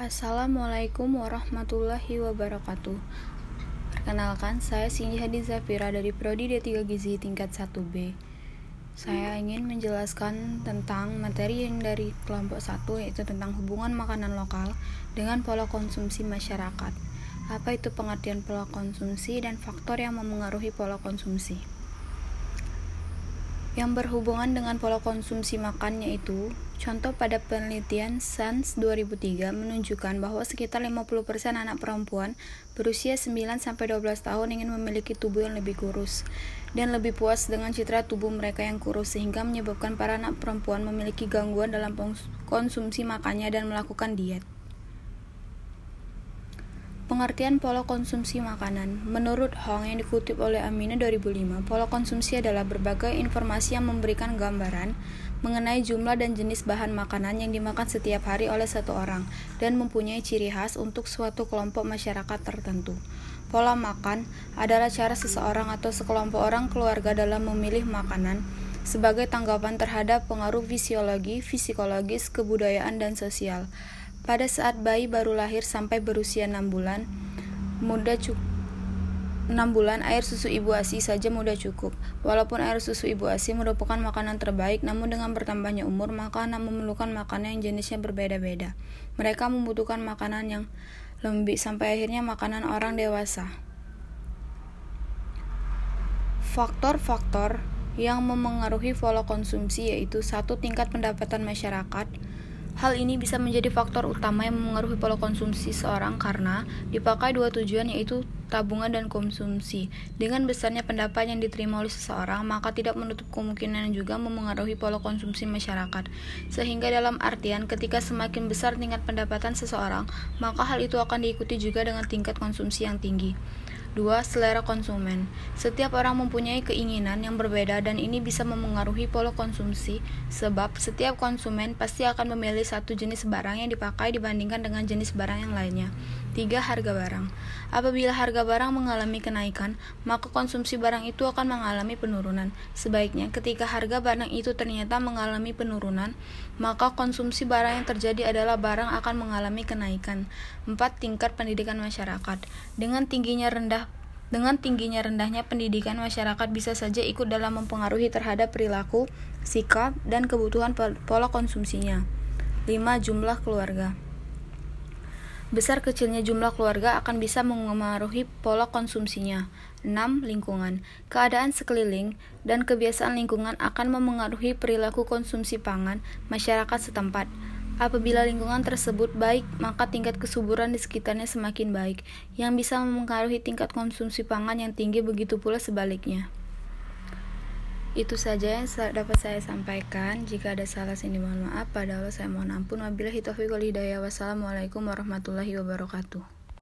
Assalamualaikum warahmatullahi wabarakatuh. Perkenalkan, saya Cindy Hadi Zafira dari Prodi D3 Gizi tingkat 1B Saya ingin menjelaskan tentang materi yang dari kelompok 1 yaitu tentang hubungan makanan lokal dengan pola konsumsi masyarakat. Apa itu pengertian pola konsumsi dan faktor yang memengaruhi pola konsumsi yang berhubungan dengan pola konsumsi makan yaitu contoh pada penelitian SANS 2003 menunjukkan bahwa sekitar 50% anak perempuan berusia 9 12 tahun ingin memiliki tubuh yang lebih kurus dan lebih puas dengan citra tubuh mereka yang kurus sehingga menyebabkan para anak perempuan memiliki gangguan dalam konsumsi makannya dan melakukan diet. Pengertian pola konsumsi makanan Menurut Hong yang dikutip oleh Amina 2005, pola konsumsi adalah berbagai informasi yang memberikan gambaran mengenai jumlah dan jenis bahan makanan yang dimakan setiap hari oleh satu orang dan mempunyai ciri khas untuk suatu kelompok masyarakat tertentu. Pola makan adalah cara seseorang atau sekelompok orang keluarga dalam memilih makanan sebagai tanggapan terhadap pengaruh fisiologi, psikologis, kebudayaan, dan sosial. Pada saat bayi baru lahir sampai berusia 6 bulan, mudah cukup 6 bulan air susu ibu ASI saja mudah cukup. Walaupun air susu ibu ASI merupakan makanan terbaik, namun dengan bertambahnya umur, maka anak memerlukan makanan yang jenisnya berbeda-beda. Mereka membutuhkan makanan yang lembik sampai akhirnya makanan orang dewasa. Faktor-faktor yang memengaruhi pola konsumsi yaitu satu tingkat pendapatan masyarakat, Hal ini bisa menjadi faktor utama yang mengaruhi pola konsumsi seorang karena dipakai dua tujuan yaitu tabungan dan konsumsi. Dengan besarnya pendapat yang diterima oleh seseorang, maka tidak menutup kemungkinan juga memengaruhi pola konsumsi masyarakat. Sehingga dalam artian ketika semakin besar tingkat pendapatan seseorang, maka hal itu akan diikuti juga dengan tingkat konsumsi yang tinggi. 2. Selera konsumen. Setiap orang mempunyai keinginan yang berbeda dan ini bisa memengaruhi pola konsumsi sebab setiap konsumen pasti akan memilih satu jenis barang yang dipakai dibandingkan dengan jenis barang yang lainnya. 3. Harga barang. Apabila harga barang mengalami kenaikan, maka konsumsi barang itu akan mengalami penurunan. Sebaiknya ketika harga barang itu ternyata mengalami penurunan, maka konsumsi barang yang terjadi adalah barang akan mengalami kenaikan. 4. Tingkat pendidikan masyarakat. Dengan tingginya rendah dengan tingginya rendahnya pendidikan, masyarakat bisa saja ikut dalam mempengaruhi terhadap perilaku, sikap, dan kebutuhan pola konsumsinya. 5. Jumlah keluarga Besar kecilnya jumlah keluarga akan bisa mengaruhi pola konsumsinya. 6. Lingkungan Keadaan sekeliling dan kebiasaan lingkungan akan memengaruhi perilaku konsumsi pangan masyarakat setempat. Apabila lingkungan tersebut baik, maka tingkat kesuburan di sekitarnya semakin baik, yang bisa mempengaruhi tingkat konsumsi pangan yang tinggi begitu pula sebaliknya. Itu saja yang dapat saya sampaikan. Jika ada salah sini mohon maaf. Pada Allah saya mohon ampun. Wabillahi taufiq wal hidayah. Wassalamualaikum warahmatullahi wabarakatuh.